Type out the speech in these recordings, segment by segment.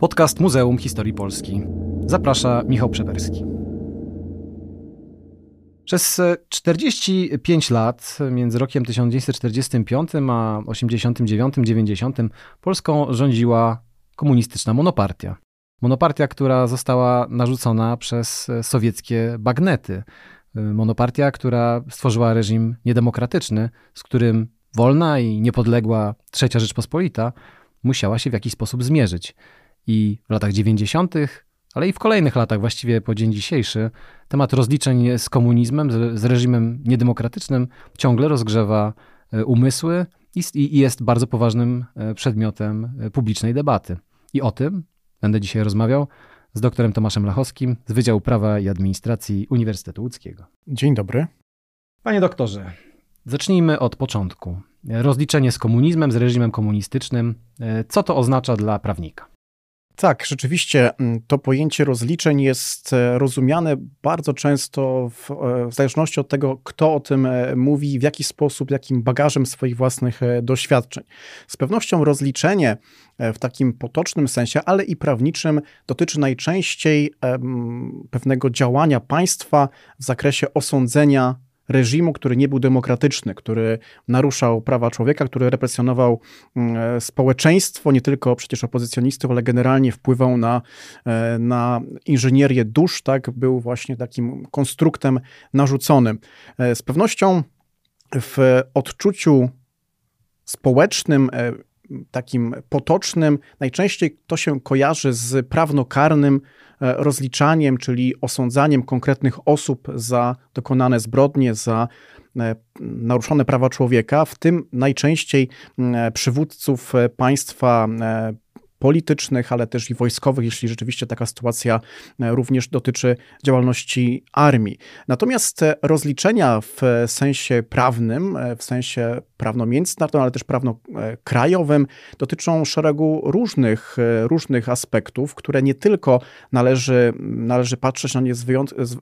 Podcast Muzeum Historii Polski. Zaprasza Michał Przewerski. Przez 45 lat, między rokiem 1945 a 89-90, Polską rządziła komunistyczna monopartia. Monopartia, która została narzucona przez sowieckie bagnety. Monopartia, która stworzyła reżim niedemokratyczny, z którym wolna i niepodległa Trzecia Rzeczpospolita musiała się w jakiś sposób zmierzyć. I w latach 90., ale i w kolejnych latach, właściwie po dzień dzisiejszy, temat rozliczeń z komunizmem, z, reżimem niedemokratycznym ciągle rozgrzewa e, umysły i, i jest bardzo poważnym e, przedmiotem e, publicznej debaty. I o tym będę dzisiaj rozmawiał z doktorem Tomaszem Lachowskim z Wydziału Prawa i Administracji Uniwersytetu Łódzkiego. Dzień dobry. Panie doktorze, zacznijmy od początku. Rozliczenie z komunizmem, z reżimem komunistycznym. Co to oznacza dla prawnika? Tak, rzeczywiście mm, to pojęcie rozliczeń jest e, rozumiane bardzo często w, e, w, zależności od tego, kto o tym e, mówi, w jaki sposób, jakim bagażem swoich własnych doświadczeń. Z pewnością rozliczenie w takim potocznym sensie, ale i prawniczym dotyczy najczęściej pewnego działania państwa w zakresie osądzenia reżimu, który nie był demokratyczny, który naruszał prawa człowieka, który represjonował mm, e, społeczeństwo, nie tylko przecież opozycjonistów, ale generalnie wpływał na, e, na inżynierię dusz, tak, był właśnie takim konstruktem narzuconym. E, z pewnością w odczuciu społecznym takim potocznym, najczęściej to się kojarzy z prawnokarnym rozliczaniem, czyli osądzaniem konkretnych osób za dokonane zbrodnie, za e, naruszone prawa człowieka, w tym najczęściej przywódców e, państwa politycznych, ale też i wojskowych, jeśli rzeczywiście taka sytuacja e, również dotyczy działalności armii. Natomiast rozliczenia w sensie prawnym, e, w sensie prawno-międzynarodowym, ale też prawno-krajowym dotyczą szeregu różnych, e, różnych aspektów, które nie tylko należy, należy patrzeć na nie z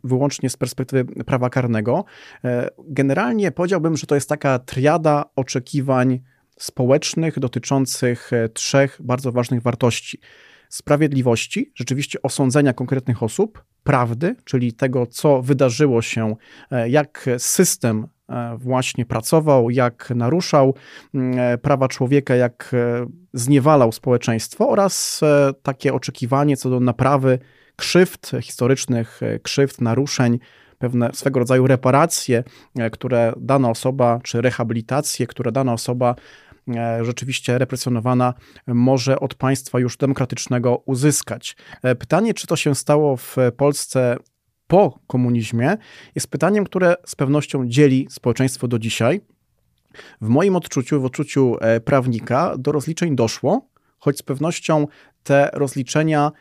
wyłącznie z perspektywy prawa karnego. Generalnie powiedziałbym, że to jest taka triada oczekiwań społecznych dotyczących e, trzech bardzo ważnych wartości: sprawiedliwości, rzeczywiście osądzenia konkretnych osób, prawdy, czyli tego, co wydarzyło się, e, jak system e, właśnie pracował, jak naruszał prawa człowieka, jak zniewalał społeczeństwo oraz takie oczekiwanie co do naprawy krzywd historycznych, krzywd, naruszeń, pewne swego rodzaju reparacje, które dana osoba, czy rehabilitacje, które dana osoba rzeczywiście represjonowana może od państwa już demokratycznego uzyskać. E, pytanie, czy to się stało w Polsce po komunizmie, jest pytaniem, które z pewnością dzieli społeczeństwo do dzisiaj. W moim odczuciu, w odczuciu e, prawnika, do rozliczeń doszło, choć z pewnością te rozliczenia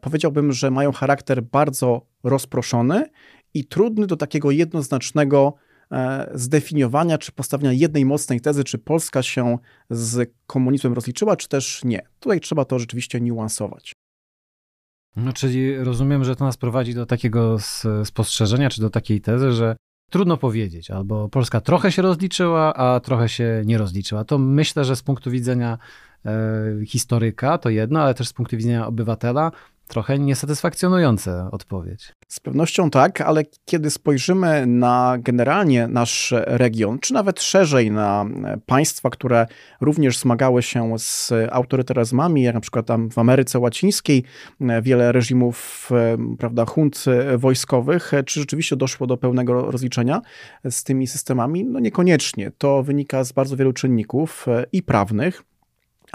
powiedziałbym, że mają charakter bardzo rozproszony i trudny do takiego jednoznacznego E, zdefiniowania czy postawienia jednej mocnej tezy, czy Polska się z komunizmem rozliczyła, czy też nie. Tutaj trzeba to rzeczywiście niuansować. No, czyli rozumiem, że to nas prowadzi do takiego spostrzeżenia, czy do takiej tezy, że trudno powiedzieć, albo Polska trochę się rozliczyła, a trochę się nie rozliczyła. To myślę, że z punktu widzenia e, historyka to jedno, ale też z punktu widzenia obywatela Trochę niesatysfakcjonująca odpowiedź. Z pewnością tak, ale kiedy spojrzymy na generalnie nasz region, czy nawet szerzej na państwa, które również zmagały się z autorytaryzmami, jak na przykład tam w Ameryce Łacińskiej, wiele reżimów, prawda, hunt wojskowych, czy rzeczywiście doszło do pełnego rozliczenia z tymi systemami? No niekoniecznie. To wynika z bardzo wielu czynników i prawnych,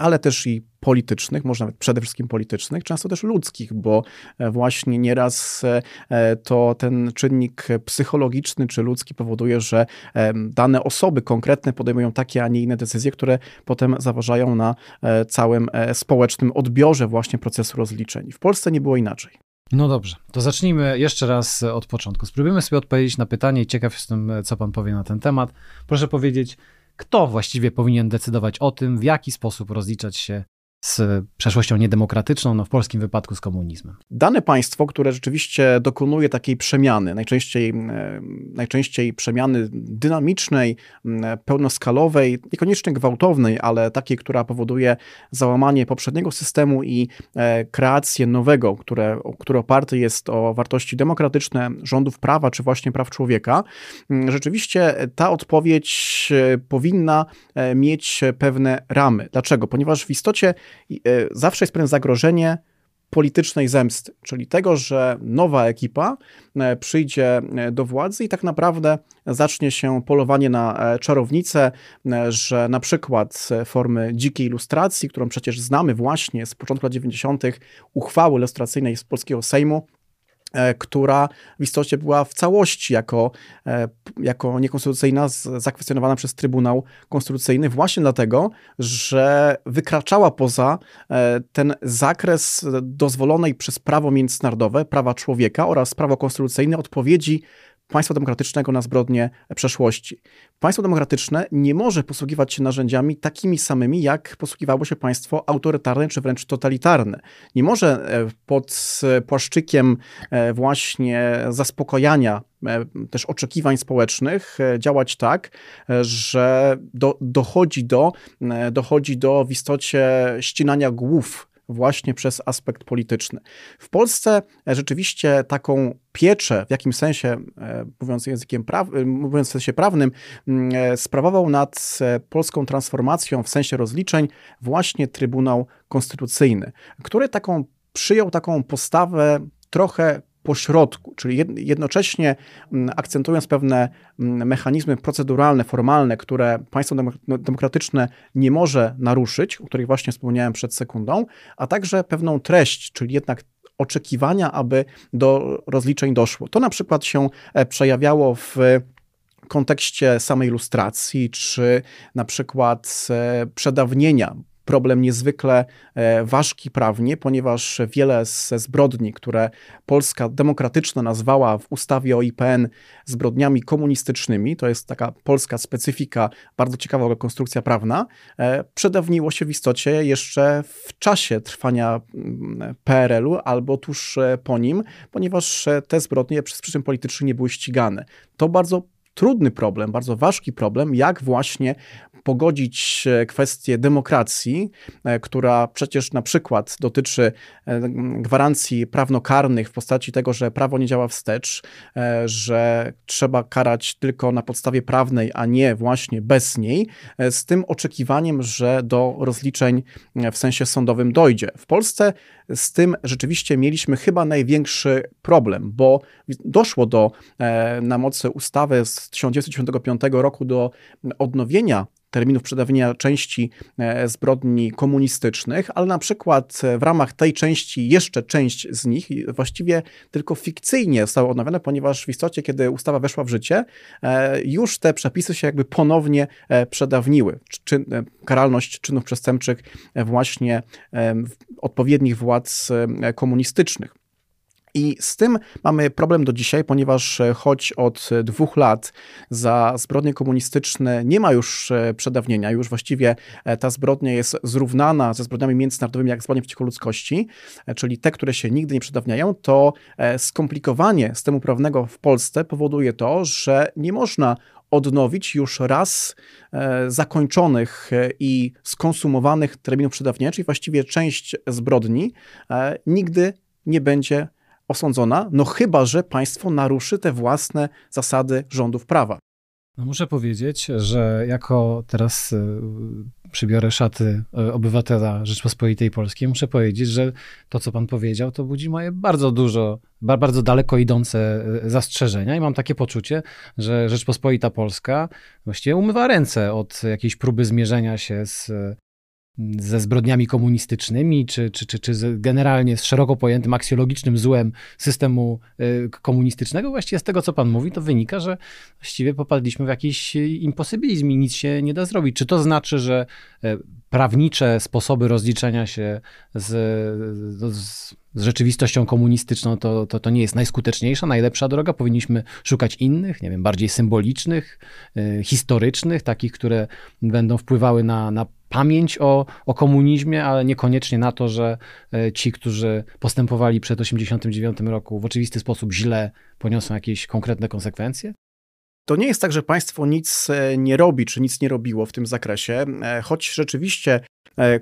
ale też i politycznych, może nawet przede wszystkim politycznych, często też ludzkich, bo e, właśnie nieraz e, to ten czynnik psychologiczny czy ludzki powoduje, że e, dane osoby konkretne podejmują takie, a nie inne decyzje, które potem zaważają na całym społecznym odbiorze właśnie procesu rozliczeń. W Polsce nie było inaczej. No dobrze, to zacznijmy jeszcze raz od początku. Spróbujmy sobie odpowiedzieć na pytanie i ciekaw jestem, co pan powie na ten temat. Proszę powiedzieć, kto właściwie powinien decydować o tym, w jaki sposób rozliczać się z przeszłością niedemokratyczną, no w polskim wypadku z komunizmem. Dane państwo, które rzeczywiście dokonuje takiej przemiany, najczęściej, e, najczęściej przemiany dynamicznej, pełnoskalowej, niekoniecznie gwałtownej, ale takiej, która powoduje załamanie poprzedniego systemu i e, kreację nowego, które, które oparte jest o wartości demokratyczne, rządów prawa, czy właśnie praw człowieka, rzeczywiście ta odpowiedź e, powinna mieć pewne ramy. Dlaczego? Ponieważ w istocie E, zawsze jest pewne zagrożenie politycznej zemsty, czyli tego, że nowa ekipa e, przyjdzie e, do władzy i tak naprawdę zacznie się polowanie na czarownicę, że na przykład formy dzikiej ilustracji, którą przecież znamy właśnie z początku lat 90., uchwały ilustracyjnej z polskiego Sejmu, E, która w istocie była w całości jako, e, jako niekonstytucyjna, zakwestionowana przez Trybunał Konstytucyjny, właśnie dlatego, że wykraczała poza e, ten zakres dozwolonej przez prawo międzynarodowe, prawa człowieka oraz prawo konstytucyjne odpowiedzi państwa demokratycznego na zbrodnie przeszłości. Państwo demokratyczne nie może posługiwać się narzędziami takimi samymi, jak posługiwało się państwo autorytarne czy wręcz totalitarne. Nie może e, pod płaszczykiem e, właśnie zaspokojania e, też oczekiwań społecznych działać tak, że do, dochodzi, do, dochodzi do w istocie ścinania głów właśnie przez aspekt polityczny. W Polsce e, rzeczywiście taką pieczę, w jakimś sensie, e, mówiąc językiem praw, e, mówiąc w sensie prawnym, sprawował nad polską transformacją w sensie rozliczeń właśnie Trybunał Konstytucyjny, który taką przyjął taką postawę trochę pośrodku, czyli jednocześnie mm, akcentując pewne mm, mechanizmy proceduralne, formalne, które państwo no, demokratyczne nie może naruszyć, o których właśnie wspomniałem przed sekundą, a także pewną treść, czyli jednak oczekiwania, aby do rozliczeń doszło. To na przykład się e, przejawiało w kontekście samej ilustracji, czy na przykład e, przedawnienia problem niezwykle e, ważki prawnie, ponieważ wiele ze zbrodni, które Polska demokratyczna nazwała w ustawie o IPN zbrodniami komunistycznymi, to jest taka polska specyfika, bardzo ciekawa konstrukcja prawna, e, przedawniło się w istocie jeszcze w czasie trwania mm, PRL-u albo tuż e, po nim, ponieważ te zbrodnie przez przyczyn politycznych nie były ścigane. To bardzo trudny problem, bardzo ważki problem, jak właśnie pogodzić e, kwestię demokracji, e, która przecież na przykład dotyczy e, gwarancji prawnokarnych w postaci tego, że prawo nie działa wstecz, że trzeba karać tylko na podstawie prawnej, a nie właśnie bez niej, z tym oczekiwaniem, że do rozliczeń w sensie sądowym dojdzie. W Polsce z tym rzeczywiście mieliśmy chyba największy problem, bo doszło do na mocy ustawy z 1995 roku do odnowienia terminów przedawnienia części e, zbrodni komunistycznych, ale na przykład e, w ramach tej części jeszcze część z nich właściwie tylko fikcyjnie zostały odnowione, ponieważ w istocie, kiedy ustawa weszła w życie, e, już te przepisy się jakby ponownie przedawniły. Czyn, karalność czynów przestępczych właśnie odpowiednich władz komunistycznych. I z tym mamy problem do dzisiaj, ponieważ e, choć od dwóch lat za zbrodnie komunistyczne nie ma już e, przedawnienia, już właściwie e, ta zbrodnia jest zrównana ze zbrodniami międzynarodowymi jak zbrodnie przeciwko ludzkości, czyli te, które się nigdy nie przedawniają, to skomplikowanie systemu prawnego w Polsce powoduje to, że nie można odnowić już raz zakończonych i skonsumowanych terminów przedawnienia, czyli właściwie część zbrodni nigdy nie będzie osądzona, no chyba, że państwo naruszy te własne zasady rządów prawa. No muszę powiedzieć, że jako teraz y, przybiorę szaty y, obywatela Rzeczpospolitej Polskiej, muszę powiedzieć, że to, co pan powiedział, to budzi moje bardzo dużo, bardzo daleko idące y, zastrzeżenia i mam takie poczucie, że Rzeczpospolita Polska właściwie umywa ręce od jakiejś próby zmierzenia się z ze zbrodniami komunistycznymi, czy, czy, czy, czy generalnie z szeroko pojętym aksjologicznym złem systemu y, komunistycznego, właściwie z tego, co pan mówi, to wynika, że właściwie popadliśmy w jakiś imposybilizm i nic się nie da zrobić. Czy to znaczy, że y, prawnicze sposoby rozliczenia się z, z, z rzeczywistością komunistyczną to, to, to nie jest najskuteczniejsza, najlepsza droga. Powinniśmy szukać innych, nie wiem, bardziej symbolicznych, historycznych, takich, które będą wpływały na, na pamięć o, o komunizmie, ale niekoniecznie na to, że e, ci, którzy postępowali przed 1989 roku w oczywisty sposób źle, poniosą jakieś konkretne konsekwencje? To nie jest tak, że państwo nic e, nie robi, czy nic nie robiło w tym zakresie, e, choć rzeczywiście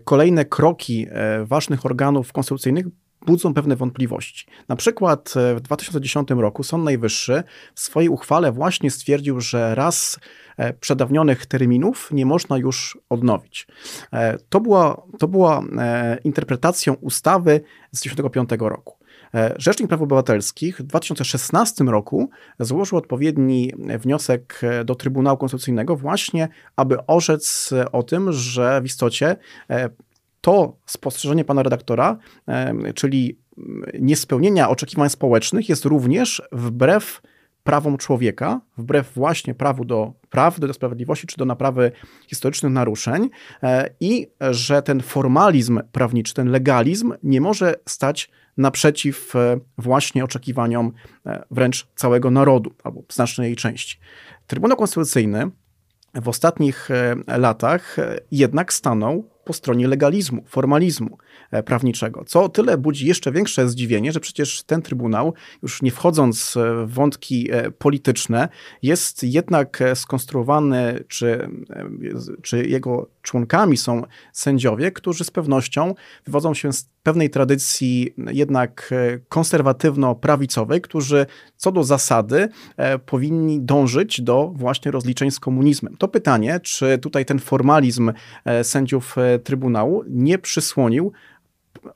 kolejne kroki ważnych organów konstytucyjnych budzą pewne wątpliwości. Na przykład w 2010 roku Sąd Najwyższy w swojej uchwale właśnie stwierdził, że raz przedawnionych terminów nie można już odnowić. E, to była, to była e, interpretacją ustawy z 1995 roku. Rzecznik Praw Obywatelskich w 2016 roku złożył odpowiedni wniosek do Trybunału Konstytucyjnego właśnie, aby orzec o tym, że w istocie to spostrzeżenie pana redaktora, czyli niespełnienia oczekiwań społecznych jest również wbrew prawom człowieka, wbrew właśnie prawu do prawdy, do sprawiedliwości czy do naprawy historycznych naruszeń e, i że ten formalizm prawniczy, ten legalizm nie może stać naprzeciw e, właśnie oczekiwaniom e, wręcz całego narodu albo znacznej jej części. Trybunał Konstytucyjny w ostatnich latach jednak stanął po stronie legalizmu, formalizmu e, prawniczego, co o tyle budzi jeszcze większe zdziwienie, że przecież ten Trybunał, już nie wchodząc w wątki e, polityczne, jest jednak skonstruowany, czy, e, czy jego członkami są sędziowie, którzy z pewnością wywodzą się z pewnej tradycji jednak konserwatywno-prawicowej, którzy co do zasady powinni dążyć do właśnie rozliczeń z komunizmem. To pytanie, czy tutaj ten formalizm sędziów Trybunału nie przysłonił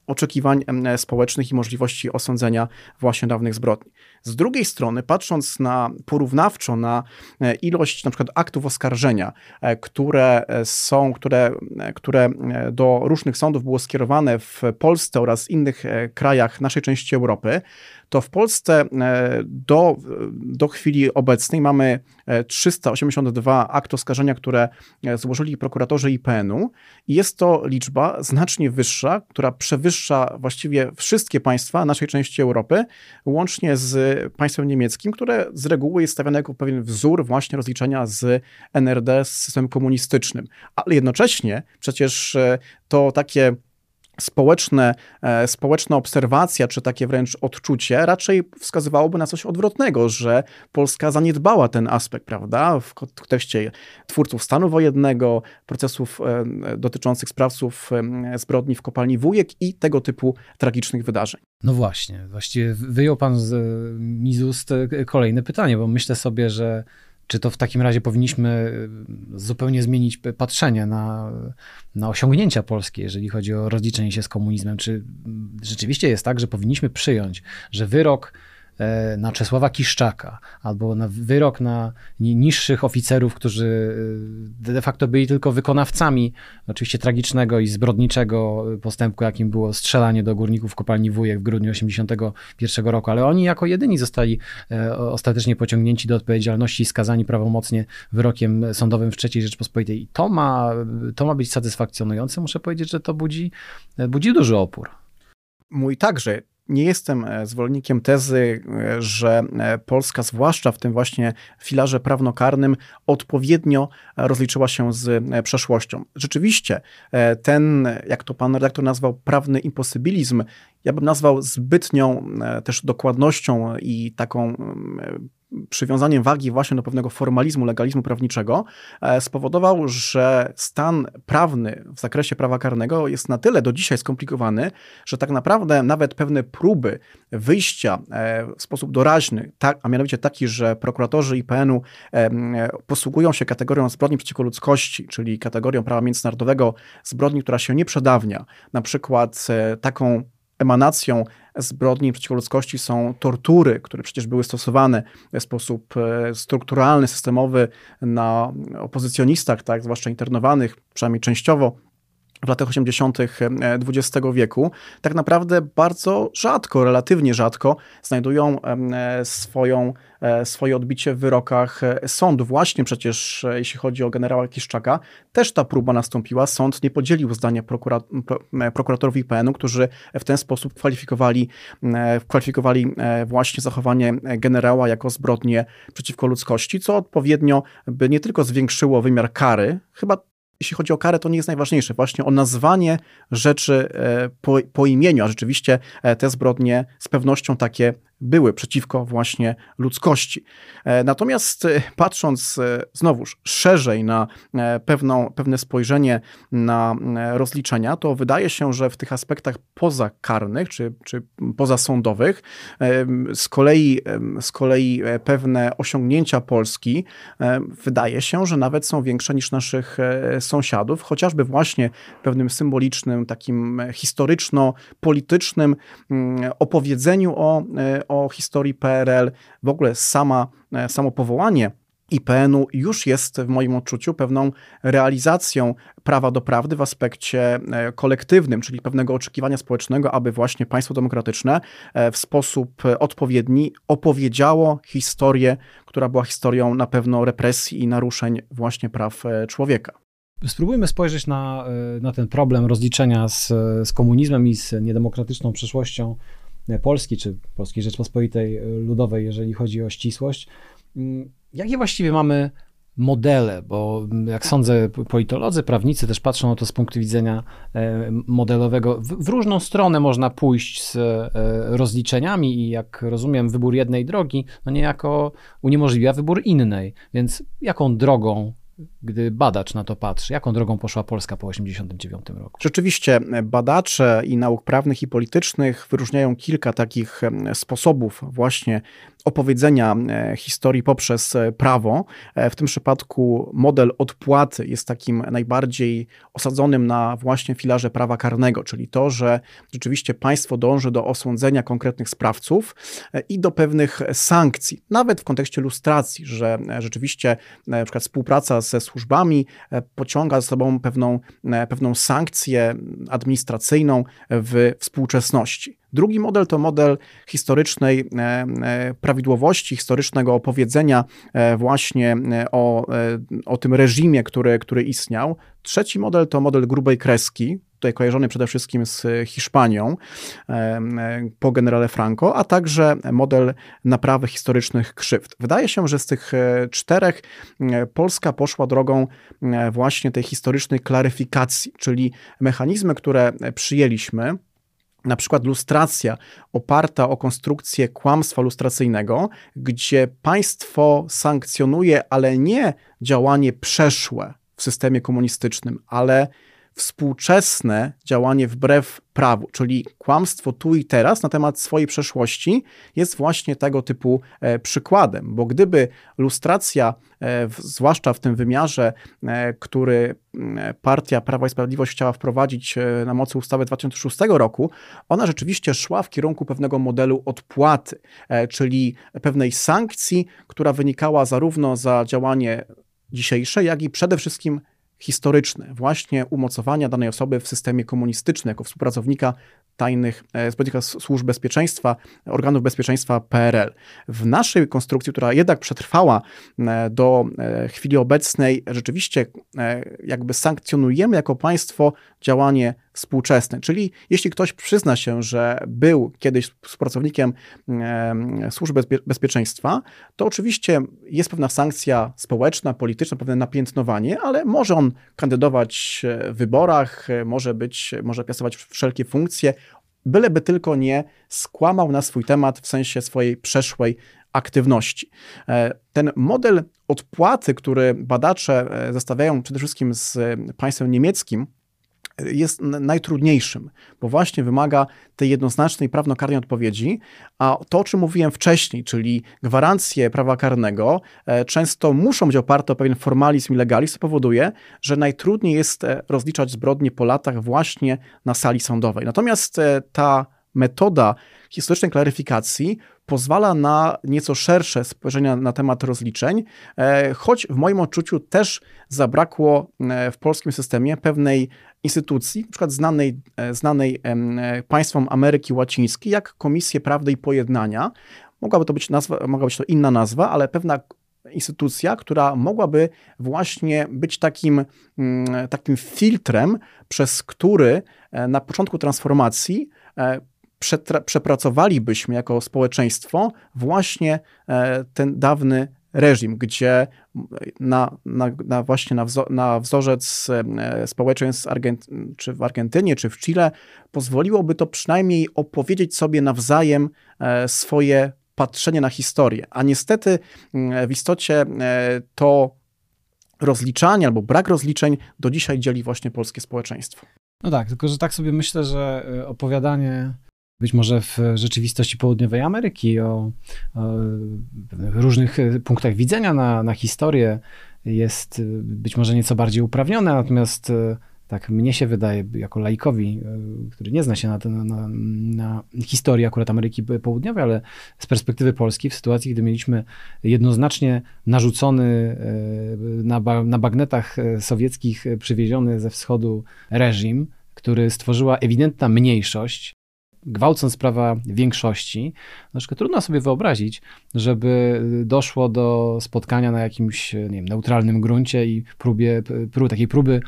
oczekiwań społecznych i możliwości osądzenia właśnie dawnych zbrodni. Z drugiej strony, patrząc na porównawczo na e, ilość na przykład aktów oskarżenia, e, które e, są, które, które do różnych sądów było skierowane w Polsce oraz innych krajach naszej części Europy, to w Polsce do, do chwili obecnej mamy 382 akty oskarżenia, które złożyli prokuratorzy IPN-u jest to liczba znacznie wyższa, która przewyższa właściwie wszystkie państwa naszej części Europy, łącznie z państwem niemieckim, które z reguły jest stawiane jako pewien wzór właśnie rozliczenia z NRD, z systemem komunistycznym. Ale jednocześnie przecież e, to takie społeczne, e, społeczna obserwacja, czy takie wręcz odczucie, raczej wskazywałoby na coś odwrotnego, że Polska zaniedbała ten aspekt, prawda, w kontekście twórców stanu wojennego, procesów e, dotyczących sprawców e, zbrodni w kopalni Wujek i tego typu tragicznych wydarzeń. No właśnie, właściwie wyjął pan z, mi z ust kolejne pytanie, bo myślę sobie, że czy to w takim razie powinniśmy y, zupełnie zmienić patrzenie na, na osiągnięcia polskie, jeżeli chodzi o rozliczenie się z komunizmem? Czy rzeczywiście jest tak, że powinniśmy przyjąć, że wyrok E, na Czesława Kiszczaka, albo na wyrok na niższych oficerów, którzy e, de facto byli tylko wykonawcami oczywiście tragicznego i zbrodniczego postępku, jakim było strzelanie do górników kopalni Wujek w grudniu 1981 roku, ale oni jako jedyni zostali e, ostatecznie pociągnięci do odpowiedzialności i skazani prawomocnie wyrokiem sądowym w III Rzeczpospolitej. I to ma, to ma być satysfakcjonujące. Muszę powiedzieć, że to budzi, budzi duży opór. Mój także nie jestem e, zwolennikiem tezy, e, że e, Polska, zwłaszcza w tym właśnie filarze prawnokarnym, odpowiednio rozliczyła się z przeszłością. Rzeczywiście, ten, jak to pan redaktor nazwał, prawny imposybilizm, ja bym nazwał zbytnią też dokładnością i taką przywiązaniem wagi właśnie do pewnego formalizmu, legalizmu prawniczego e, spowodował, że stan prawny w zakresie prawa karnego jest na tyle do dzisiaj skomplikowany, że tak naprawdę nawet pewne próby wyjścia e, w sposób doraźny, tak, a mianowicie taki, że prokuratorzy IPN-u e, posługują się kategorią zbrodni przeciwko ludzkości, czyli kategorią prawa międzynarodowego zbrodni, która się nie przedawnia, na przykład taką emanacją zbrodni przeciwko ludzkości są tortury, które przecież były stosowane w sposób e, strukturalny, systemowy na opozycjonistach, tak, zwłaszcza internowanych, przynajmniej częściowo w latach 80. XX e, wieku, tak naprawdę bardzo rzadko, relatywnie rzadko znajdują e, swoją, e, swoje odbicie w wyrokach sądu. Właśnie przecież, jeśli chodzi o generała Kiszczaka, też ta próba nastąpiła. Sąd nie podzielił zdania prokura prokuratorów IPN-u, którzy w ten sposób kwalifikowali, kwalifikowali właśnie zachowanie generała jako zbrodnię przeciwko ludzkości, co odpowiednio by nie tylko zwiększyło wymiar kary, chyba jeśli chodzi o karę, to nie jest najważniejsze. Właśnie o nazwanie rzeczy po, po imieniu, a rzeczywiście te zbrodnie z pewnością takie były przeciwko właśnie ludzkości. E, natomiast e, patrząc e, znowuż szerzej na pewną, pewne spojrzenie na rozliczenia, to wydaje się, że w tych aspektach pozakarnych czy, czy pozasądowych z kolei, z kolei pewne osiągnięcia Polski wydaje się, że nawet są większe niż naszych sąsiadów, chociażby właśnie pewnym symbolicznym, takim historyczno-politycznym mm, opowiedzeniu o, o historii PRL, w ogóle sama, e, samo powołanie IPN-u już jest w moim odczuciu pewną realizacją prawa do prawdy w aspekcie e, kolektywnym, czyli pewnego oczekiwania społecznego, aby właśnie państwo demokratyczne e, w sposób odpowiedni opowiedziało historię, która była historią na pewno represji i naruszeń właśnie praw człowieka. Spróbujmy spojrzeć na, na ten problem rozliczenia z, z komunizmem i z niedemokratyczną przeszłością Polski, czy Polskiej Rzeczpospolitej Ludowej, jeżeli chodzi o ścisłość. Mm, jakie właściwie mamy modele, bo jak sądzę, politolodzy, prawnicy też patrzą na to z punktu widzenia e, modelowego. W, w, różną stronę można pójść z e, rozliczeniami i jak rozumiem, wybór jednej drogi, no niejako uniemożliwia wybór innej. Więc jaką drogą gdy badacz na to patrzy, jaką drogą poszła Polska po 1989 roku? Rzeczywiście, badacze i nauk prawnych i politycznych wyróżniają kilka takich sposobów właśnie opowiedzenia e, historii poprzez e, prawo. E, w tym przypadku model odpłaty jest takim najbardziej osadzonym na właśnie filarze prawa karnego, czyli to, że rzeczywiście państwo dąży do osądzenia konkretnych sprawców i do pewnych sankcji, nawet w kontekście lustracji, że rzeczywiście na przykład współpraca ze służbami pociąga za sobą pewną, pewną sankcję administracyjną w współczesności. Drugi model to model historycznej e, e, prawidłowości, historycznego opowiedzenia e, właśnie o, o tym reżimie, który, który istniał. Trzeci model to model grubej kreski, tutaj kojarzony przede wszystkim z Hiszpanią po generale Franco, a także model naprawy historycznych krzywd. Wydaje się, że z tych czterech Polska poszła drogą właśnie tej historycznej klaryfikacji, czyli mechanizmy, które przyjęliśmy, na przykład lustracja oparta o konstrukcję kłamstwa lustracyjnego, gdzie państwo sankcjonuje, ale nie działanie przeszłe w systemie komunistycznym, ale współczesne działanie wbrew prawu, czyli kłamstwo tu i teraz na temat swojej przeszłości jest właśnie tego typu e, przykładem, bo gdyby lustracja, e, zwłaszcza w tym wymiarze, e, który partia Prawa i Sprawiedliwość chciała wprowadzić na mocy ustawy 2006 roku, ona rzeczywiście szła w kierunku pewnego modelu odpłaty, czyli pewnej sankcji, która wynikała zarówno za działanie dzisiejsze, jak i przede wszystkim historyczne, właśnie umocowania danej osoby w systemie komunistycznym jako współpracownika tajnych, e, służb bezpieczeństwa, organów bezpieczeństwa PRL. W naszej konstrukcji, która jednak przetrwała e, do e, chwili obecnej, rzeczywiście jakby sankcjonujemy jako państwo działanie współczesne. Czyli jeśli ktoś przyzna się, że był kiedyś współpracownikiem służb bezpieczeństwa, to oczywiście jest pewna sankcja społeczna, polityczna, pewne napiętnowanie, ale może on kandydować w wyborach, może być, może piastować wszelkie funkcje, byleby tylko nie skłamał na swój temat w sensie swojej przeszłej aktywności. E, ten model odpłaty, który badacze e, zestawiają przede wszystkim z państwem niemieckim, jest najtrudniejszym, bo właśnie wymaga tej jednoznacznej prawnokarnej odpowiedzi, a to, o czym mówiłem wcześniej, czyli gwarancje prawa karnego, e, często muszą być oparte o pewien formalizm i legalizm, powoduje, że najtrudniej jest e, rozliczać zbrodnie po latach właśnie na sali sądowej. Natomiast e, ta metoda historycznej klaryfikacji pozwala na nieco szersze spojrzenie na temat rozliczeń, choć w moim odczuciu też zabrakło w polskim systemie pewnej instytucji, na przykład znanej, e, znanej e, państwom Ameryki Łacińskiej, jak Komisję Prawdy i Pojednania. Mogłaby to być nazwa, mogła być to inna nazwa, ale pewna instytucja, która mogłaby właśnie być takim, mm, takim filtrem, przez który e, na początku transformacji przepracowalibyśmy jako społeczeństwo właśnie ten dawny reżim, gdzie na, na, na właśnie na, wzo, na wzorzec e, społeczeństw Argent czy w Argentynie, czy w Chile, pozwoliłoby to przynajmniej opowiedzieć sobie nawzajem e, swoje patrzenie na historię. A niestety w istocie to rozliczanie albo brak rozliczeń do dzisiaj dzieli właśnie polskie społeczeństwo. No tak, tylko że tak sobie myślę, że opowiadanie być może w rzeczywistości południowej Ameryki, o, o różnych punktach widzenia na, na historię jest być może nieco bardziej uprawnione, natomiast tak mnie się wydaje, jako laikowi, który nie zna się na, na, na, historii akurat Ameryki Południowej, ale z perspektywy Polski, w sytuacji, gdy mieliśmy jednoznacznie narzucony na, na bagnetach sowieckich przywieziony ze wschodu reżim, który stworzyła ewidentna mniejszość, gwałcąc prawa większości, przykład trudno sobie wyobrazić, żeby doszło do spotkania na jakimś nie wiem, neutralnym gruncie i próbie, prób, takiej próby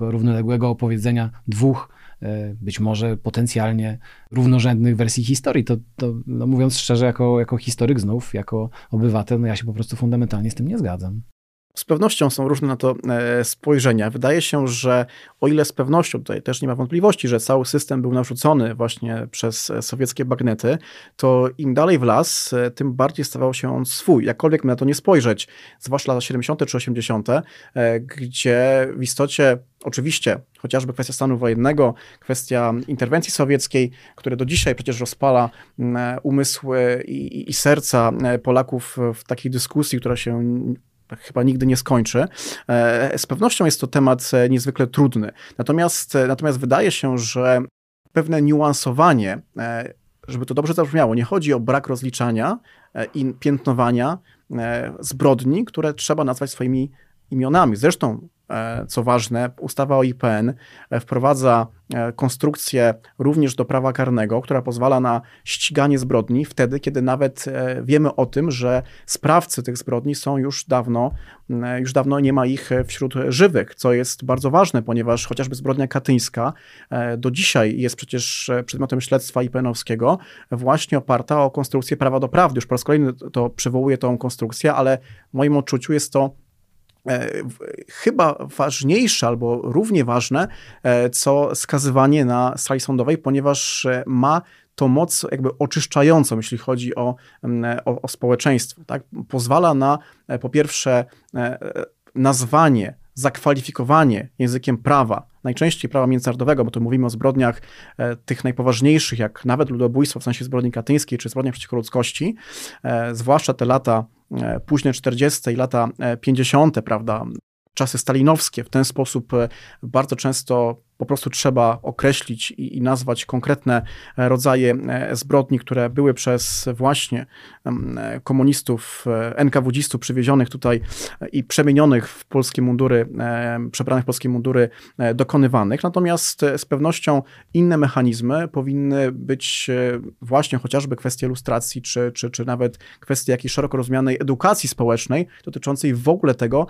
równoległego opowiedzenia dwóch e, być może potencjalnie równorzędnych wersji historii. To, to no mówiąc szczerze, jako, jako historyk znów, jako obywatel, no ja się po prostu fundamentalnie z tym nie zgadzam. Z pewnością są różne na to e, spojrzenia. Wydaje się, że o ile z pewnością, tutaj też nie ma wątpliwości, że cały system był narzucony właśnie przez e, sowieckie bagnety, to im dalej w las, e, tym bardziej stawał się on swój. Jakkolwiek na to nie spojrzeć, zwłaszcza lata 70. czy 80., gdzie w istocie Oczywiście, chociażby kwestia stanu wojennego, kwestia interwencji sowieckiej, które do dzisiaj przecież rozpala umysły i, i serca Polaków w takiej dyskusji, która się chyba nigdy nie skończy. E, z pewnością jest to temat e, niezwykle trudny. Natomiast, e, natomiast wydaje się, że pewne niuansowanie, żeby to dobrze zabrzmiało, nie chodzi o brak rozliczania i piętnowania zbrodni, które trzeba nazwać swoimi imionami. Zresztą co ważne, ustawa o IPN e, wprowadza e, konstrukcję również do prawa karnego, która pozwala na ściganie zbrodni wtedy, kiedy nawet wiemy o tym, że sprawcy tych zbrodni są już dawno, już dawno nie ma ich wśród żywych, co jest bardzo ważne, ponieważ chociażby zbrodnia katyńska do dzisiaj jest przecież przedmiotem śledztwa IPN-owskiego, właśnie oparta o konstrukcję prawa do prawdy. Już po raz kolejny to przywołuję tą konstrukcję, ale w moim odczuciu jest to E, chyba ważniejsze albo równie ważne, e, co skazywanie na sali sądowej, ponieważ e, ma to moc jakby oczyszczającą, jeśli chodzi o, o, o społeczeństwo. Tak? Pozwala na po pierwsze nazwanie, zakwalifikowanie językiem prawa, najczęściej prawa międzynarodowego, bo tu mówimy o zbrodniach tych najpoważniejszych, jak nawet ludobójstwo w sensie zbrodni katyńskiej, czy zbrodniach przeciwko ludzkości, zwłaszcza te lata E, późne 40. i lata 50., e, prawda, czasy stalinowskie. W ten sposób e, bardzo często po prostu trzeba określić i, i, nazwać konkretne e, rodzaje e, zbrodni, które były przez właśnie e, komunistów, NKWdzistów przywiezionych tutaj i przemienionych w polskie mundury, przebranych w polskie mundury dokonywanych. Natomiast z pewnością inne mechanizmy powinny być właśnie chociażby kwestie ilustracji, czy, czy, czy nawet kwestie jakiejś szeroko rozumianej edukacji społecznej dotyczącej w ogóle tego,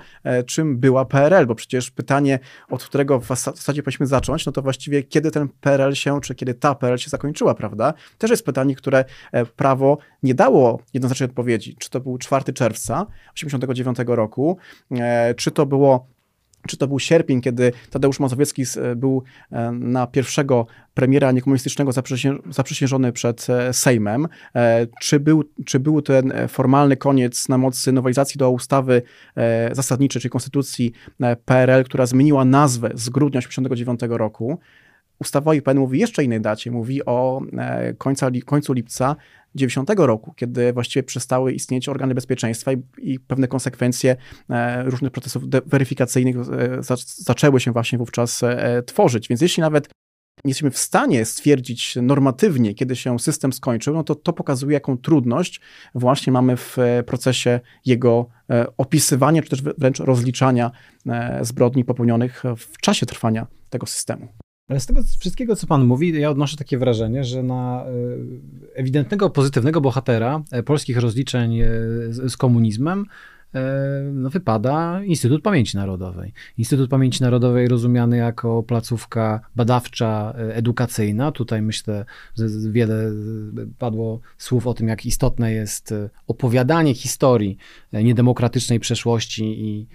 czym była PRL, bo przecież pytanie, od którego w zasadzie powinniśmy zacząć, zacząć, no to właściwie kiedy ten PRL się, czy kiedy ta PRL się zakończyła, prawda? Też jest pytanie, które e, prawo nie dało jednoznacznej odpowiedzi. Czy to był 4 czerwca 1989 roku, e, czy to było czy to był sierpień, kiedy Tadeusz Mazowiecki e, był na pierwszego premiera niekomunistycznego zaprzysiężony przed Sejmem, czy był, czy był ten formalny koniec na mocy nowelizacji do ustawy zasadniczej, czyli konstytucji PRL, która zmieniła nazwę z grudnia 1989 roku. Ustawa IPN mówi jeszcze innej dacie, mówi o końca, końcu lipca 90 roku, kiedy właściwie przestały istnieć organy bezpieczeństwa i, i pewne konsekwencje e, różnych procesów weryfikacyjnych e, zaczęły się właśnie wówczas e, tworzyć. Więc jeśli nawet nie jesteśmy w stanie stwierdzić normatywnie, kiedy się system skończył, no to to pokazuje, jaką trudność właśnie mamy w procesie jego opisywania, czy też wręcz rozliczania zbrodni popełnionych w czasie trwania tego systemu. Ale z tego wszystkiego, co pan mówi, ja odnoszę takie wrażenie, że na e, ewidentnego, pozytywnego bohatera e, polskich rozliczeń e, z, komunizmem no, wypada Instytut Pamięci Narodowej. Instytut Pamięci Narodowej rozumiany jako placówka badawcza, edukacyjna. Tutaj myślę, że wiele padło słów o tym, jak istotne jest opowiadanie historii niedemokratycznej przeszłości i,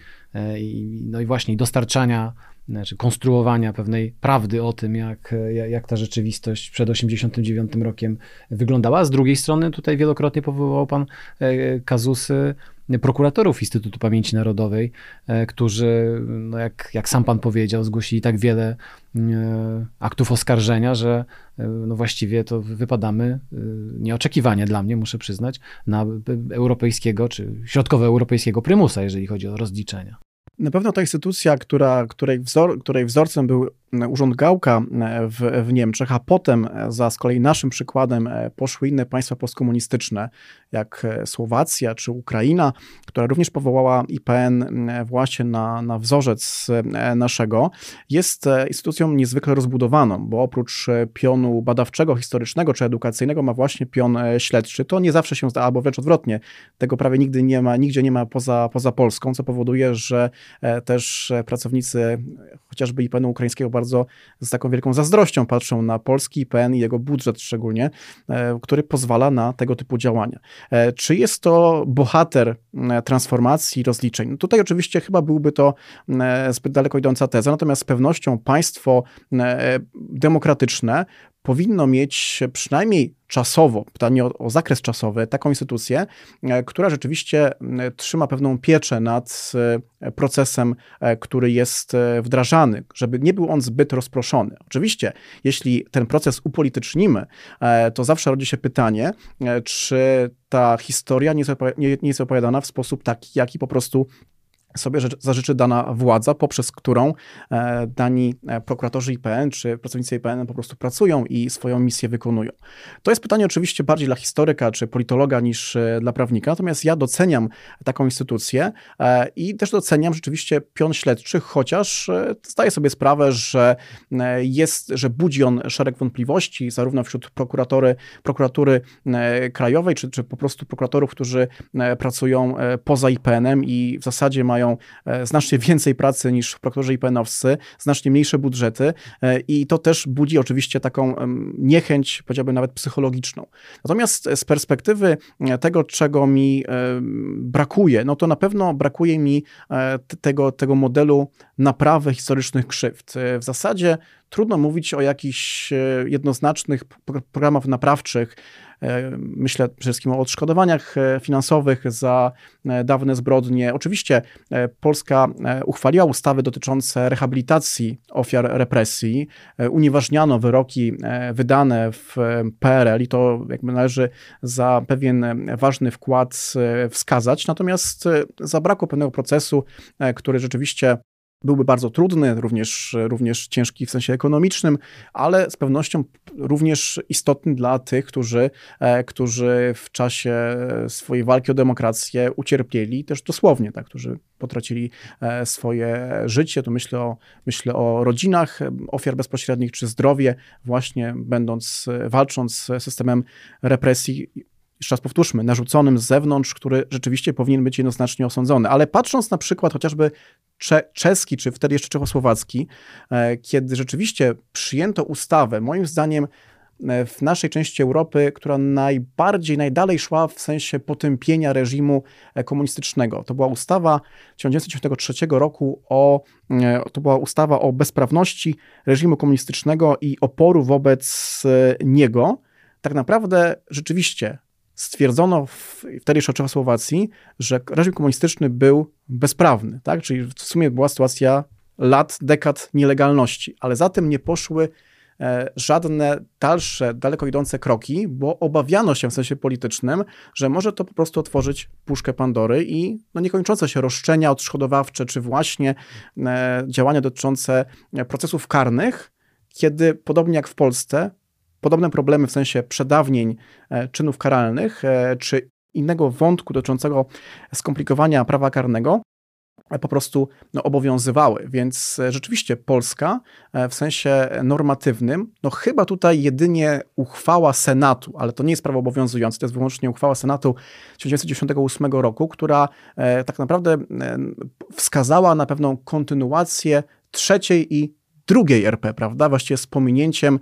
i, no i właśnie dostarczania znaczy konstruowania pewnej prawdy o tym, jak, jak ta rzeczywistość przed 89 rokiem wyglądała. Z drugiej strony tutaj wielokrotnie powoływał pan e, kazusy prokuratorów Instytutu Pamięci Narodowej, e, którzy, no jak, jak sam pan powiedział, zgłosili tak wiele e, aktów oskarżenia, że no właściwie to wypadamy nieoczekiwanie dla mnie, muszę przyznać, na europejskiego czy środkowoeuropejskiego prymusa, jeżeli chodzi o rozliczenia. Na pewno ta instytucja, która, której, wzor, której wzorcem był Urząd Gałka e, w, w Niemczech, a potem e, za z kolei naszym przykładem e, poszły inne państwa postkomunistyczne, jak Słowacja czy Ukraina, która również powołała IPN właśnie na, na wzorzec naszego, jest instytucją niezwykle rozbudowaną, bo oprócz pionu badawczego, historycznego czy edukacyjnego ma właśnie pion śledczy. To nie zawsze się zda, albo wręcz odwrotnie, tego prawie nigdy nie ma, nigdzie nie ma poza, poza Polską, co powoduje, że też pracownicy chociażby IPN-u ukraińskiego bardzo z taką wielką zazdrością patrzą na polski IPN i jego budżet szczególnie, e, który pozwala na tego typu działania. E, czy jest to bohater e, transformacji, rozliczeń? No tutaj oczywiście chyba byłby to zbyt daleko idąca teza, natomiast z pewnością państwo demokratyczne powinno mieć przynajmniej czasowo, pytanie o, o, zakres czasowy, taką instytucję, e, która rzeczywiście trzyma pewną pieczę nad e, procesem, e, który jest wdrażany, żeby nie był on zbyt rozproszony. Oczywiście, jeśli ten proces upolitycznimy, to zawsze rodzi się pytanie, czy ta historia nie jest opowiadana w sposób taki, jaki po prostu sobie zażyczy dana władza, poprzez którą e, dani e, prokuratorzy IPN czy pracownicy IPN po prostu pracują i swoją misję wykonują. To jest pytanie oczywiście bardziej dla historyka czy politologa niż e, dla prawnika, natomiast ja doceniam taką instytucję i też doceniam rzeczywiście pion śledczy, chociaż zdaję sobie sprawę, że jest, że budzi on szereg wątpliwości, zarówno wśród prokuratory, prokuratury krajowej, czy, czy po prostu prokuratorów, którzy pracują poza IPN-em i w zasadzie mają mają e, znacznie więcej pracy niż prokuratorzy IPN-owscy, znacznie mniejsze budżety e, i to też budzi oczywiście taką niechęć, powiedziałbym nawet psychologiczną. Natomiast z perspektywy e, tego, czego mi brakuje, no to na pewno brakuje mi tego, tego modelu naprawy historycznych krzywd. W zasadzie trudno mówić o jakichś jednoznacznych programach naprawczych, E, myślę przede wszystkim o odszkodowaniach e, finansowych za e, dawne zbrodnie. Oczywiście Polska uchwaliła ustawy dotyczące rehabilitacji ofiar represji. Unieważniano wyroki wydane w PRL i to jakby należy za pewien ważny wkład wskazać. Natomiast zabrakło pewnego procesu, który rzeczywiście byłby bardzo trudny, również, również ciężki w sensie ekonomicznym, ale z pewnością również istotny dla tych, którzy, e, którzy w czasie swojej walki o demokrację ucierpieli też dosłownie, tak, którzy potracili e, swoje życie. Tu myślę o, myślę o rodzinach ofiar bezpośrednich czy zdrowie, właśnie będąc, walcząc z systemem represji jeszcze raz powtórzmy, narzuconym z zewnątrz, który rzeczywiście powinien być jednoznacznie osądzony. Ale patrząc na przykład chociażby cze czeski, czy wtedy jeszcze czechosłowacki, e, kiedy rzeczywiście przyjęto ustawę, moim zdaniem e, w naszej części Europy, która najbardziej, najdalej szła w sensie potępienia reżimu e, komunistycznego. To była ustawa 1993 roku o, to była ustawa o bezprawności reżimu komunistycznego i oporu wobec niego. Tak naprawdę rzeczywiście stwierdzono w, wtedy jeszcze Czechosłowacji, że reżim komunistyczny był bezprawny, tak? czyli w sumie była sytuacja lat, dekad nielegalności, ale za tym nie poszły e, żadne dalsze, daleko idące kroki, bo obawiano się w sensie politycznym, że może to po prostu otworzyć puszkę Pandory i no, niekończące się roszczenia odszkodowawcze, czy właśnie e, działania dotyczące procesów karnych, kiedy podobnie jak w Polsce, podobne problemy w sensie przedawnień e, czynów karalnych, e, czy innego wątku dotyczącego skomplikowania prawa karnego, po prostu no, obowiązywały. Więc e, rzeczywiście Polska e, w sensie normatywnym, no chyba tutaj jedynie uchwała Senatu, ale to nie jest prawo obowiązujące, to jest wyłącznie uchwała Senatu 1998 roku, która e, tak naprawdę wskazała na pewną kontynuację trzeciej i drugiej RP, prawda? Właściwie z pominięciem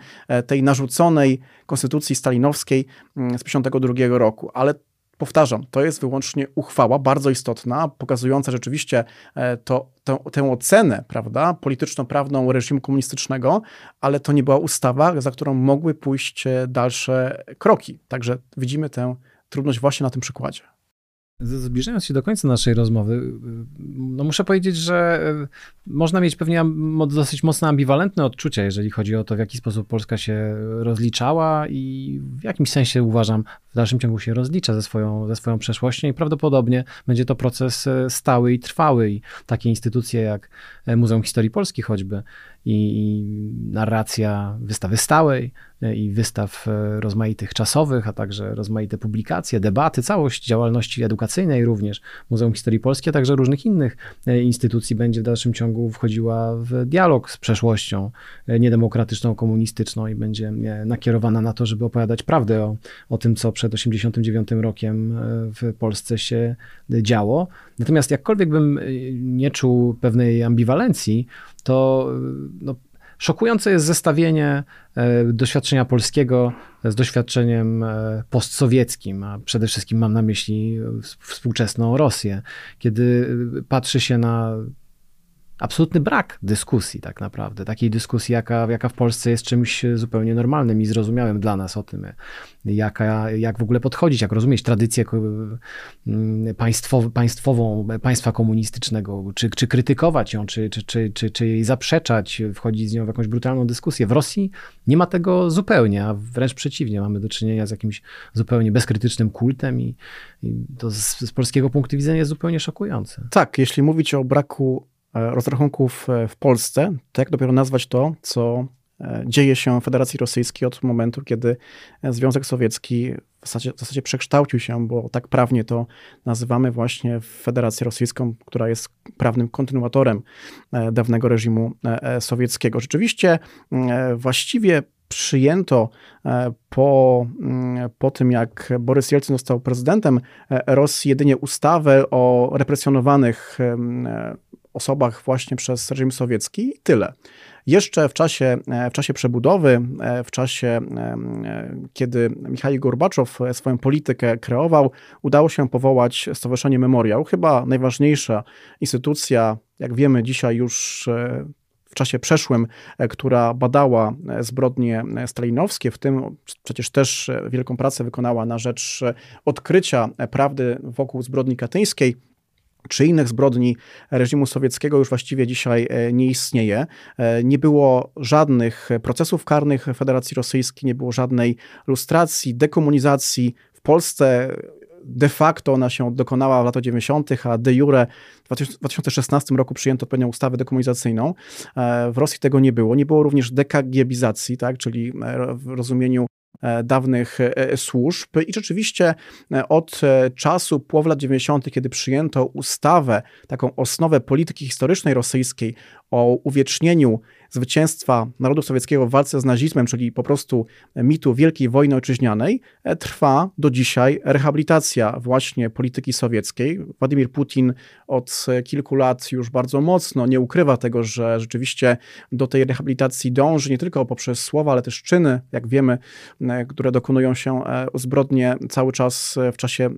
tej narzuconej konstytucji stalinowskiej mm, z 1952 roku. Ale Powtarzam, to jest wyłącznie uchwała bardzo istotna, pokazująca rzeczywiście e, to, tę, tę ocenę prawda, polityczno-prawną reżimu komunistycznego, ale to nie była ustawa, za którą mogły pójść e, dalsze kroki. Także widzimy tę trudność właśnie na tym przykładzie. Zbliżając się do końca naszej rozmowy, no muszę powiedzieć, że e, można mieć pewnie dosyć mocno ambiwalentne odczucia, jeżeli chodzi o to, w jaki sposób Polska się rozliczała i w jakimś sensie uważam, w dalszym ciągu się rozlicza ze swoją, ze swoją przeszłością i prawdopodobnie będzie to proces e, stały i trwały i takie instytucje jak Muzeum Historii Polski choćby i narracja wystawy stałej e, i wystaw rozmaitych czasowych, a także rozmaite publikacje, debaty, całość działalności edukacyjnej również Muzeum Historii Polskiej, a także różnych innych instytucji będzie w dalszym ciągu wchodziła w dialog z przeszłością niedemokratyczną, komunistyczną i będzie nakierowana na to, żeby opowiadać prawdę o, o tym, co przed 89 rokiem e, w Polsce się działo. Natomiast jakkolwiek bym e, nie czuł pewnej ambiwalencji, to e, no, szokujące jest zestawienie doświadczenia polskiego z doświadczeniem postsowieckim, a przede wszystkim mam na myśli współczesną Rosję. Kiedy patrzy się na absolutny brak dyskusji tak naprawdę. Takiej dyskusji, jaka, jaka w Polsce jest czymś zupełnie normalnym i zrozumiałym dla nas o tym, jaka, jak w ogóle podchodzić, jak rozumieć tradycję mm, państwow, państwową państwa komunistycznego, czy, czy krytykować ją, czy, czy, czy, czy, czy jej zaprzeczać, wchodzić z nią w jakąś brutalną dyskusję. W Rosji nie ma tego zupełnie, a wręcz przeciwnie, mamy do czynienia z jakimś zupełnie bezkrytycznym kultem i, i to z, z polskiego punktu widzenia jest zupełnie szokujące. Tak, jeśli mówić o braku E, rozrachunków e, w Polsce, to jak dopiero nazwać to, co e, dzieje się w Federacji Rosyjskiej od momentu, kiedy Związek Sowiecki w zasadzie, w zasadzie przekształcił się, bo tak prawnie to nazywamy właśnie Federację Rosyjską, która jest prawnym kontynuatorem dawnego reżimu sowieckiego. Rzeczywiście właściwie przyjęto po, mm, po tym, jak Borys Jelcyn został prezydentem Rosji, jedynie ustawę o represjonowanych osobach właśnie przez reżim sowiecki i tyle. Jeszcze w czasie, e, w czasie przebudowy, e, w czasie, e, kiedy Michał Gorbaczow swoją politykę kreował, udało się powołać Stowarzyszenie Memoriał, chyba najważniejsza instytucja, jak wiemy dzisiaj już w czasie przeszłym, która badała zbrodnie stalinowskie, w tym przecież też wielką pracę wykonała na rzecz odkrycia prawdy wokół zbrodni katyńskiej czy innych zbrodni reżimu sowieckiego już właściwie dzisiaj e, nie istnieje. E, nie było żadnych procesów karnych Federacji Rosyjskiej, nie było żadnej lustracji, dekomunizacji. W Polsce de facto ona się dokonała w latach 90., a de jure w 2016 roku przyjęto odpowiednią ustawę dekomunizacyjną. E, w Rosji tego nie było. Nie było również dekagiebizacji, tak, czyli w rozumieniu dawnych e, e, służb i rzeczywiście od czasu połowy lat 90., kiedy przyjęto ustawę, taką osnowę polityki historycznej rosyjskiej o uwiecznieniu zwycięstwa narodu sowieckiego w walce z nazizmem, czyli po prostu mitu Wielkiej Wojny Ojczyźnianej, trwa do dzisiaj rehabilitacja właśnie polityki sowieckiej. Władimir Putin od kilku lat już bardzo mocno nie ukrywa tego, że rzeczywiście do tej rehabilitacji dąży nie tylko poprzez słowa, ale też czyny, jak wiemy, które dokonują się e, zbrodnie cały czas w czasie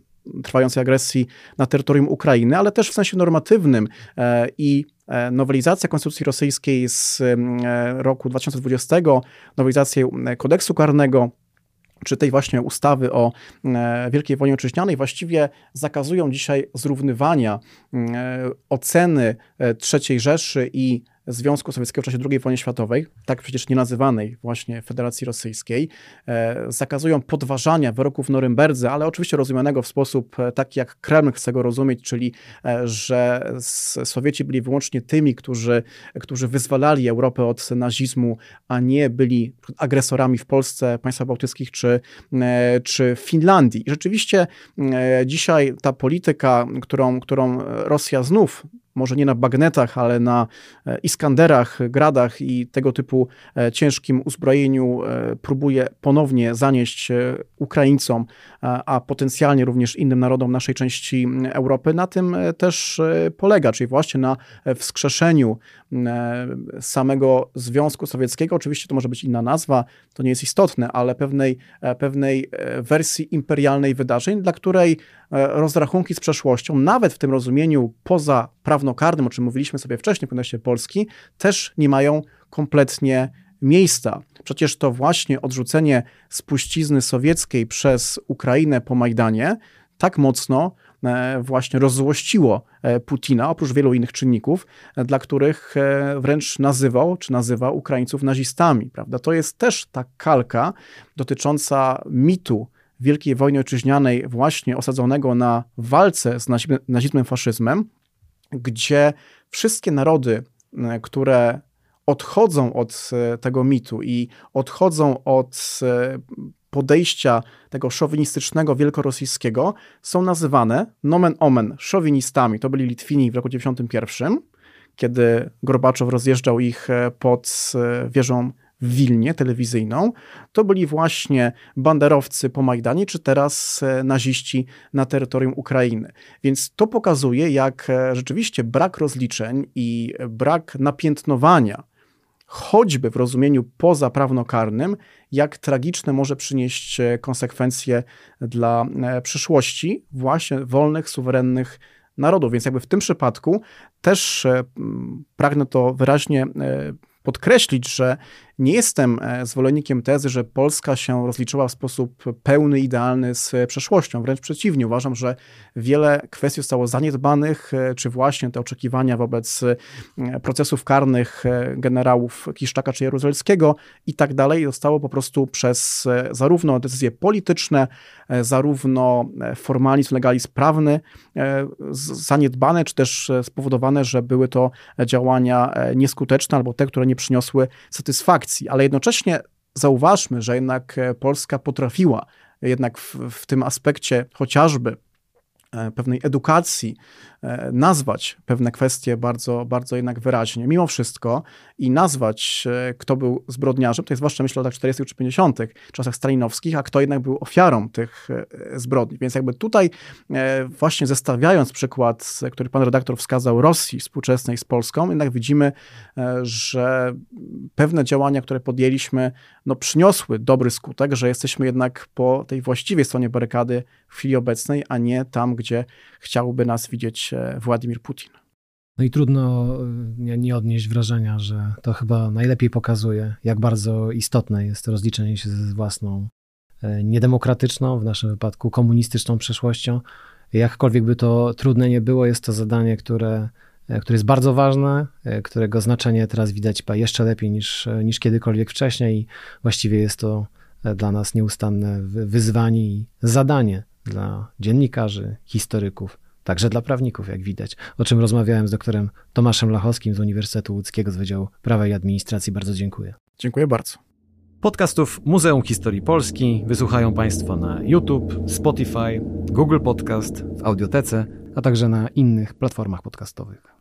trwającej agresji na terytorium Ukrainy, ale też w sensie normatywnym e, i e, nowelizacja konstytucji rosyjskiej z e, roku 2020, nowelizację kodeksu karnego, czy tej właśnie ustawy o Wielkiej Wojnie Ojczyźnianej właściwie zakazują dzisiaj zrównywania oceny III Rzeszy i Związku Sowieckiego w czasie II wojny światowej, tak przecież nie nazywanej właśnie Federacji Rosyjskiej, e, zakazują podważania wyroków w Norymberdze, ale oczywiście rozumianego w sposób e, taki, jak Kreml chce go rozumieć, czyli e, że Sowieci byli wyłącznie tymi, którzy, którzy wyzwalali Europę od nazizmu, a nie byli agresorami w Polsce, państwach bałtyckich czy, czy Finlandii. I rzeczywiście dzisiaj ta polityka, którą, którą Rosja znów może nie na bagnetach, ale na e, Iskanderach, Gradach i tego typu e, ciężkim uzbrojeniu e, próbuje ponownie zanieść Ukraińcom, a potencjalnie również innym narodom naszej części Europy, na tym też polega, czyli właśnie na wskrzeszeniu samego Związku Sowieckiego. Oczywiście to może być inna nazwa, to nie jest istotne, ale pewnej, pewnej wersji imperialnej wydarzeń, dla której rozrachunki z przeszłością, nawet w tym rozumieniu poza prawnokarnym, o czym mówiliśmy sobie wcześniej w kontekście Polski, też nie mają kompletnie miejsca. Przecież to właśnie odrzucenie spuścizny sowieckiej przez Ukrainę po Majdanie tak mocno e, właśnie rozzłościło e, Putina, oprócz wielu innych czynników, e, dla których wręcz nazywał, czy nazywa Ukraińców nazistami. Prawda? To jest też ta kalka dotycząca mitu Wielkiej Wojny Ojczyźnianej, właśnie osadzonego na walce z nazizmem, faszyzmem, gdzie wszystkie narody, e, które odchodzą od e, tego mitu i odchodzą od e, podejścia tego szowinistycznego wielkorosyjskiego, są nazywane nomen omen szowinistami. To byli Litwini w roku 91, kiedy Gorbaczow rozjeżdżał ich pod wieżą w Wilnie telewizyjną, to byli właśnie banderowcy po Majdanie, czy teraz e, naziści na terytorium Ukrainy. Więc to pokazuje, jak e, rzeczywiście brak rozliczeń i brak napiętnowania choćby w rozumieniu pozaprawnokarnym, jak tragiczne może przynieść e, konsekwencje dla przyszłości właśnie wolnych, suwerennych narodów. Więc jakby w tym przypadku też pragnę to wyraźnie podkreślić, że nie jestem e, zwolennikiem tezy, że Polska się rozliczyła w sposób pełny, idealny z przeszłością. Wręcz przeciwnie, uważam, że wiele kwestii zostało zaniedbanych, e, czy właśnie te oczekiwania wobec e, procesów karnych generałów Kiszczaka czy Jaruzelskiego i tak dalej zostało po prostu przez zarówno decyzje polityczne, zarówno formalizm, legalizm prawny zaniedbane, czy też spowodowane, że były to działania nieskuteczne albo te, które nie przyniosły satysfakcji ale jednocześnie zauważmy, że jednak e, Polska potrafiła jednak w, w tym aspekcie chociażby pewnej edukacji, E, nazwać pewne kwestie bardzo, bardzo jednak wyraźnie, mimo wszystko i nazwać, e, kto był zbrodniarzem, to jest zwłaszcza myślę o latach 40. czy 50., czasach stalinowskich, a kto jednak był ofiarą tych e, zbrodni. Więc jakby tutaj właśnie zestawiając przykład, który pan redaktor wskazał, Rosji współczesnej z Polską, jednak widzimy, że pewne działania, które podjęliśmy, no przyniosły dobry skutek, że jesteśmy jednak po tej właściwej stronie barykady w chwili obecnej, a nie tam, gdzie chciałby nas widzieć Władimir Putin. No i trudno nie, nie, odnieść wrażenia, że to chyba najlepiej pokazuje, jak bardzo istotne jest rozliczenie się ze własną e, niedemokratyczną, w naszym wypadku komunistyczną przeszłością. Jakkolwiek by to trudne nie było, jest to zadanie, które, e, które jest bardzo ważne, e, którego znaczenie teraz widać chyba jeszcze lepiej niż, niż kiedykolwiek wcześniej i właściwie jest to dla nas nieustanne wyzwanie i zadanie dla dziennikarzy, historyków, Także dla prawników, jak widać. O czym rozmawiałem z doktorem Tomaszem Lachowskim z Uniwersytetu Łódzkiego z Wydziału Prawa i Administracji. Bardzo dziękuję. Dziękuję bardzo. Podcastów Muzeum Historii Polski wysłuchają Państwo na YouTube, Spotify, Google Podcast, w Audiotece, a także na innych platformach podcastowych.